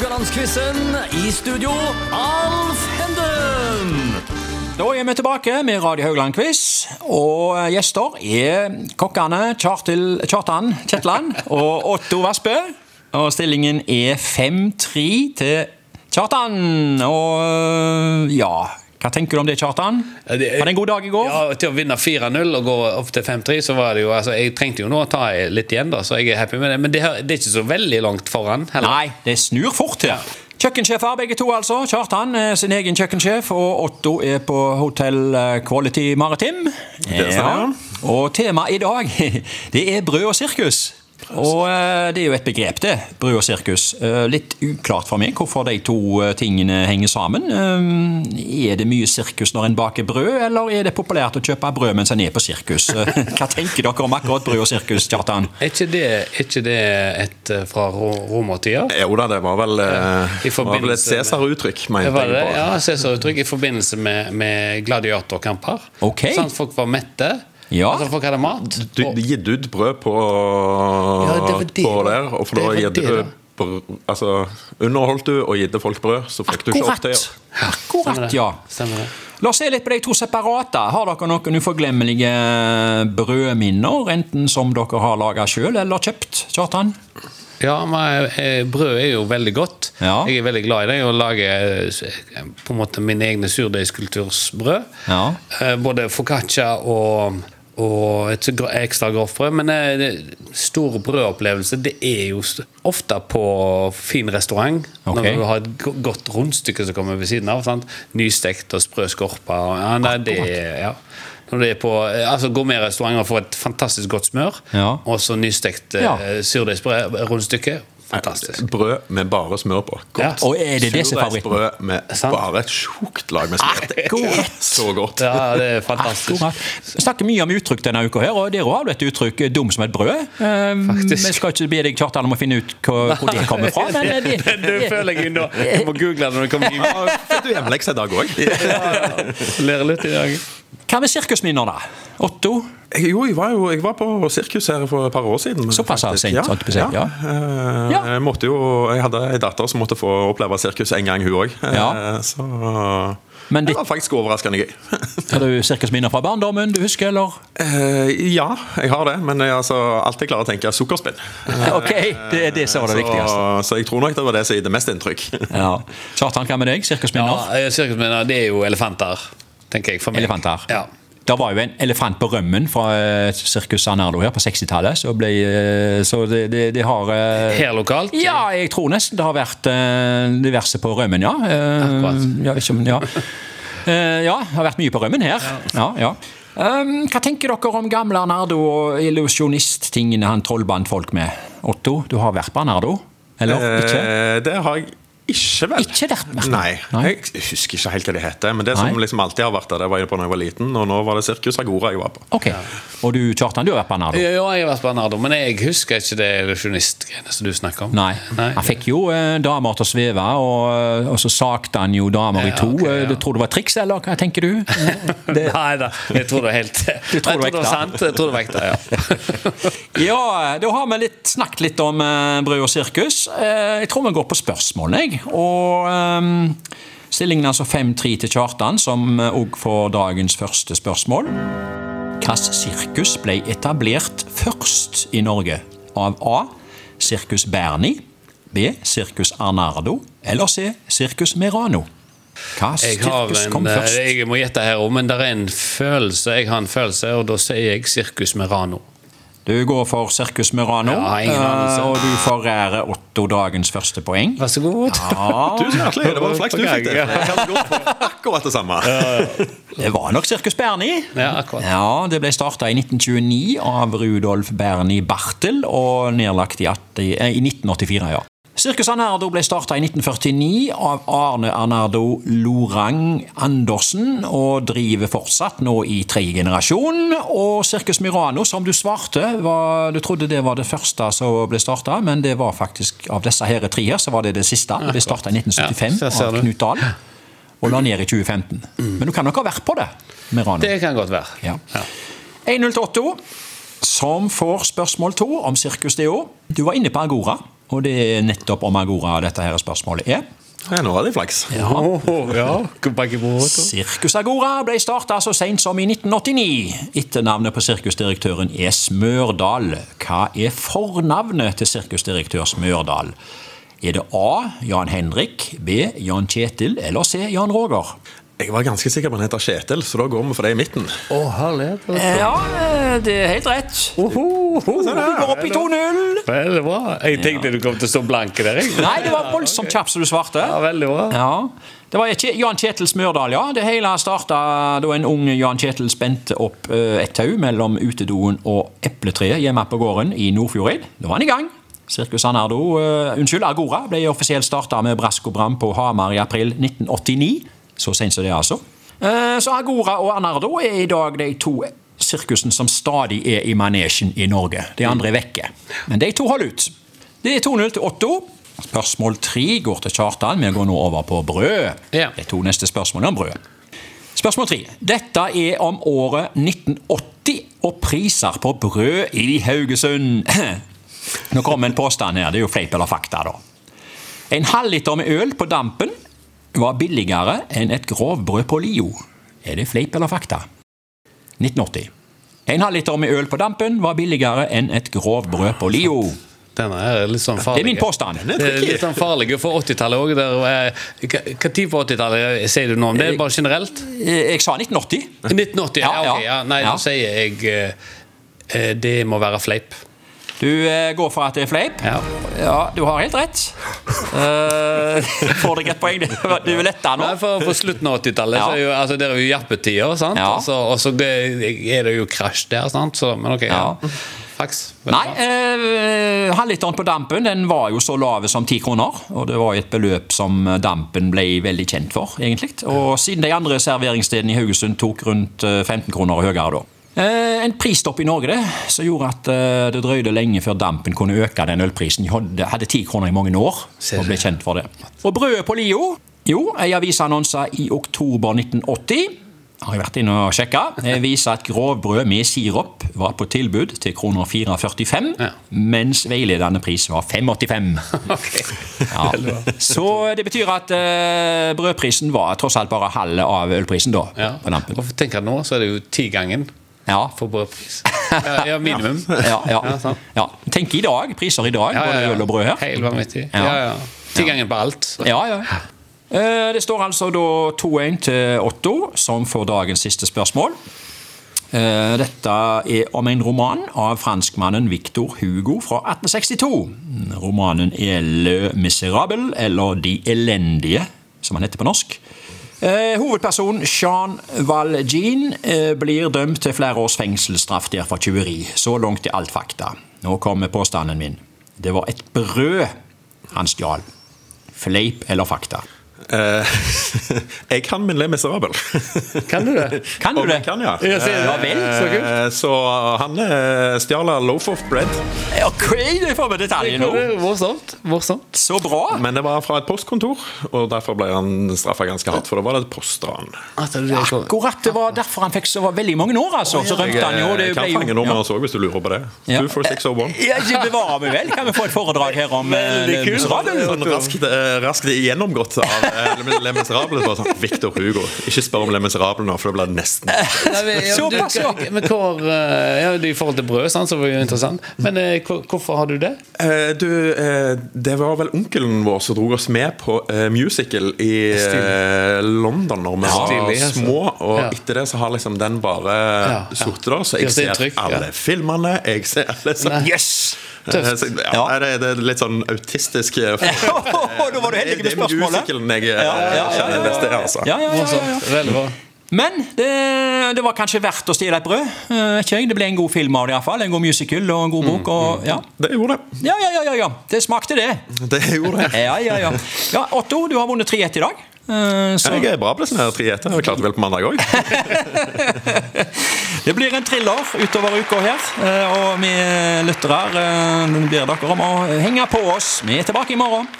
Haugalandsquizen. I studio, Alf Henden. Da er vi tilbake med Radio Haugland-quiz. Og gjester er kokkene Kjartil Kjartan Kjetland og Otto Vassbø. Og stillingen er 5-3 til Kjartan. Og ja Hva tenker du om det, Kjartan? Ja, det Var det en god dag i går? Ja, Til å vinne 4-0 og gå opp til 5-3, så var det jo altså, Jeg trengte jo nå å ta litt igjen, da, så jeg er happy med det. Men det, det er ikke så veldig langt foran. heller. Nei, det snur fort her. Kjøkkensjefer begge to, altså. Kjartan er sin egen kjøkkensjef, og Otto er på Hotell eh, Quality Maritim. Ja. Og temaet i dag, det er brød og sirkus. Og eh, det er jo et begrep, det. Brød og sirkus. Eh, Litt uklart for meg hvorfor de to eh, tingene henger sammen. Er det mye sirkus når en baker brød, eller er det populært å kjøpe brød mens en er på sirkus? Hva tenker dere om akkurat brød og sirkus, Kjartan? Er ikke det, er ikke det et fra ro- romertida? Jo da, det var vel, var vel et Cæsar-uttrykk, mente jeg. på. ja, Cæsar-uttrykk i forbindelse med, med gladiatorkamper. Okay. Sånn folk var mette. Ja. Altså folk hadde mat. Du Og- gitt ut brød på, Ja, det var det, på der, og for Det da gitt det, du da. Altså, underholdt du og gitt folk brød, så fikk du ikke opptøyer. Akkurat! Akkurat, Stemmer ja. Stemmer det. La oss se litt på de to separate. Har dere noen uforglemmelige brødminner? Enten som dere har laga sjøl eller kjøpt? Kjartan? Ja, men eh, brød er jo veldig godt. Ja. Jeg er veldig glad i det. Å lage eh, på en måte mine egne surdeigskultursbrød. Ja. Eh, Både foccaccia og, og et ekstra grovt brød. Men eh, store brødopplevelser det er jo ofte på fin restaurant. Okay. Når du har et godt rundstykke som kommer ved siden av. Sant? Nystekt og sprø skorpe. Ja, nei, det, ja. Når du er på eh, altså gourmetrestauranter får et fantastisk godt smør, Ja. og så nystekt ja. surdeigsbrød, surdeigsrundstykke. Fantastisk. Brød med bare smør på. Ja. Og er det det som er favoritten? Surdeigbrød med bare et tjukt lag med smør. Det er så godt. Ja, det er fantastisk. Vi snakker mye om uttrykk denne uka, her, og dere har du et uttrykk eh, 'dum som et brød'? Eh, Faktisk. Vi skal ikke be deg Kjartan, om å finne ut hvor, hvor det kommer fra. Men det, det, Det føler jeg nå. Jeg må google det når det kommer inn. Ja, du du hjemmelekse i dag òg? Lære litt i dag. Hva med sirkusminner, da? Otto? Jo, jeg var, jo, jeg var på sirkus her for et par år siden. Såpass sent, ja. å si, ja. Eh, Ja. Jeg, måtte jo, jeg hadde ei datter som måtte få oppleve sirkus en gang, hun òg. Ja. Så Men det var faktisk overraskende gøy. Har du sirkusminner fra barndommen du husker, eller? Eh, ja, jeg har det, men jeg altså alltid klarer å tenke sukkerspinn. Ok, det er det som var det viktigste. Så, så jeg tror nok det var det som gitt mest inntrykk. Ja. Kjartan, hva med deg? Sirkusminner? Ja, eh, Sirkusminner, det er jo elefanter, tenker jeg. for meg. Elefanter. Ja. Det var jo en elefant på rømmen fra eh, Sirkus Sanardo her på 60-tallet. Så, ble, eh, så det, det, det har eh, Her lokalt? Ja, jeg tror nesten det har vært diverse på rømmen, ja. Eh, Akkurat. ja, ikke, ja. Eh, ja, det har vært mye på rømmen her. Ja, ja. Um, hva tenker dere om gamle Arnardo og illusjonisttingene han trollbandt folk med? Otto, du har vært på Arnardo? Eller ikke? Eh, det har jeg ikke, vel. Ikke vært med. Nei, Nei. jeg husker ikke helt hva det heter. Men det som Nei. liksom alltid har vært der, det var jeg på da jeg var liten, og nå var det Sirkus Agora jeg var på. Ok. Og du, Kjartan, du har vært på Nardo? Ja, jeg har vært på Nardo, men jeg husker ikke det illusjonistgreiene som du snakker om. Nei. Nei. Han fikk jo eh, damer til å sveve, og, og så sakte han jo damer i Ja, to. ok, ja. Eh, Du tror det var triks, eller hva tenker du? Det, Nei da, jeg tror det er helt Jeg tror det var tror det sant. Jeg tror det var ekte, ja. ja, da har vi litt, snakket litt om eh, brød og sirkus. Eh, jeg tror vi går på spørsmål, jeg. Og um, stillingen er altså 5-3 til Kjartan, som òg får dagens første spørsmål. Hvilket sirkus ble etablert først i Norge? Av A. Sirkus Berni. B. Sirkus Arnardo. Eller C. Sirkus Merano. Hva sirkus kom eh, først? jeg må gjette her òg, men det er en følelse. Jeg har en følelse, og da sier jeg Sirkus Merano. Du går for Sirkus Murano, Ja, eh, og du forærer Otto dagens første poeng. Vær så god. Tusen hjertelig! Det var flaks du fikk det. Jeg hadde gått for akkurat det samme. Det var nok Sirkus Berni. Ja, akkurat. Ja, Det ble starta i 1929 av Rudolf Berni Bartel og nedlagt i, at- eh, i 1984. ja. Sirkus Arnardo ble starta i 1949 av Arne Arnardo Lorang Andersen, og driver fortsatt nå i tredje generasjon. Og Sirkus Mirano, som du svarte, var, du trodde det var det første som ble starta, men det var faktisk av disse her tre her, så var det det siste. Det ble starta i 1975 Ja, av. Knut Dahl, og la ned i 2015. Men du kan nok ha vært på det, Mirano. Det kan godt være. Ja. 1-0 til Otto, som får spørsmål to om Sirkus DO. Du var inne på Agora, Og det er nettopp om Agora dette her spørsmålet er. Ja, nå har de flaks. Åh, ja. Sirkus Agora ble starta så seint som i 1989. Etternavnet på sirkusdirektøren er Smørdal. Hva er fornavnet til sirkusdirektør Smørdal? Er det A. Jan Henrik, B. Jan Kjetil eller C. Jan Roger? Jeg var ganske sikker på han heter Kjetil, så da går vi for det i midten. Å, herlighet. Ja, det er helt rett. Oho, Du går opp i 2-0. Veldig bra. Jeg tenkte du kom til å stå blanke der. jeg. Nei, det var voldsomt kjapt som du svarte. Ja, veldig bra. Ja, Det var Jan Kjetil Smørdal, ja. Det hele starta da en ung Jan Kjetil spente opp eh, et tau mellom utedoen og epletreet hjemme på gården i Nordfjordeid. Da var han i gang. Sirkus Anardo, uh, unnskyld, Agora ble offisielt starta med brask og bram på Hamar i april 1989. Så sent som det, altså. Eh, Så Agora og Anardo er i dag de to sirkusene som stadig er i manesjen i Norge. De andre er vekke. Men de to holder ut. Det er 2-0 til Otto. Spørsmål tre går til Kjartan. Vi går nå over på brød. Ja. De to neste spørsmålene om brød. Spørsmål tre. Dette er om året 1980 og priser på brød i Haugesund. Nå kommer en påstand her. Det er jo fleip eller fakta, da. En halvliter med øl på dampen var billigere enn et grovbrød på Lio. Er det fleip eller fakta? 1980. En halvliter med øl på dampen var billigere enn et grovbrød på Lio. Denne er litt sånn Det er min påstand. Det er litt sånn farlig for 80-tallet òg. Hva tid på 80-tallet sier du nå om det? Bare generelt? Jeg, Jeg sa 1980. 1980? Ja, Ja, ok. Ja. Nei, da sier jeg eh, eh, det må være fleip. Du eh, går for at det er fleip? Ja. Ja, du har helt rett. Uh, får deg et poeng. Det er jo letta nå. Nei, for På slutten av 80-tallet Ja. er jo, altså, det er jo jappetider, sant? Ja. Altså, og så er det jo krasj der, sant? Så, men ok, ja. Ja. Nei, eh, halvliteren på dampen den var jo så lave som 10 kroner. Og det var jo et beløp som dampen ble veldig kjent for, egentlig. Og siden de andre serveringsstedene i Haugesund tok rundt eh, 15 kroner og høyere da. Eh, en prisstopp i Norge det, som gjorde at eh, det drøyde lenge før dampen kunne øke den ølprisen. De hadde, ti 10 kroner i mange år og ble kjent for det. Og brødet på Lio? Jo, ei avisannonse i oktober 1980 har jeg vært inne og sjekka. Det viser at grovbrød med sirup var på tilbud til kroner 4,45, Ja. mens veiledende pris var 5,85. Okay. Ja. Så det betyr at uh, brødprisen var tross alt bare halve av ølprisen da. Ja. på dampen. Og tenk at nå så er det jo tigangen Ja. for brødpris. Ja, ja minimum. Ja, ja. Ja, ja. Tenk i dag, priser i dag, både øl og brød her. Helt vanvittig. Ja. Ja, Tilgangen på alt. Ja, ja. Eh, Det står altså da 2-1 til Otto, som får dagens siste spørsmål. Eh, Dette er om en roman av franskmannen Victor Hugo fra 1862. Romanen er Le Miserable, eller De elendige, som han heter på norsk. Eh, hovedpersonen Jean Valjean eh, blir dømt til flere års fengselsstraff der for tyveri. Så langt er alt fakta. Nå kommer påstanden min. Det var et brød han stjal. Fleip eller fakta? Eh, jeg kan min Le Miserable. Kan du det? Kan du det? kan, ja. Ja, vel, så kult. Eh, Så han eh, stjal loaf of bread, Ok, det får vi detaljer nå. Morsomt. Morsomt. Så bra. men det var fra et postkontor. Og derfor ble han straffa ganske hardt, for da var det et postran. At det er så- Akkurat det var derfor han fikk så veldig mange år, altså. Så rømte han jo. Det Jeg kan ble fange nummeret også, hvis du lurer på det. Ja. 24601. ja, ikke bevare meg vel. Kan vi få et foredrag her om. Miserable? Sånn raskt, raskt gjennomgått av Le Miserable. var sånn, Victor Hugo. Ikke spør om Le Miserable nå, for det blir nesten Såpass, ja. Men hvor, eh, ja, I forhold til brød, sant, så var det jo interessant. Men eh, hvorfor har du det? Eh, Du, eh, det var vel onkelen vår som dro oss med på eh, musical i eh, London når vi var altså. små. Og etter det så har liksom den bare Ja, sittet der. Så jeg ser alle filmene. Jeg ser alle sånn Yes! Tøft. ja, det, er litt sånn autistisk eh, Da var du heldig med Det er spørsmålet. musicalen jeg eh, Ja, ja, ja, kjenner best til, altså. Ja, ja, ja. Men det, det var kanskje verdt å stjele et brød. Eh, ikke jeg. Det ble en god film av det, iallfall. En god musical og en god bok. Og, ja. Det gjorde det. Ja, ja, ja, ja, ja. Det smakte, det. Det gjorde det. Ja, ja, ja. ja Otto, du har vunnet 3-1 i dag. Eh, Så Jeg er bra på sånne tre etter. Jeg klarte vel på mandag òg. det blir en thriller utover uka her. eh, Og vi lyttere eh, ber dere om å henge på oss. Vi er tilbake i morgen.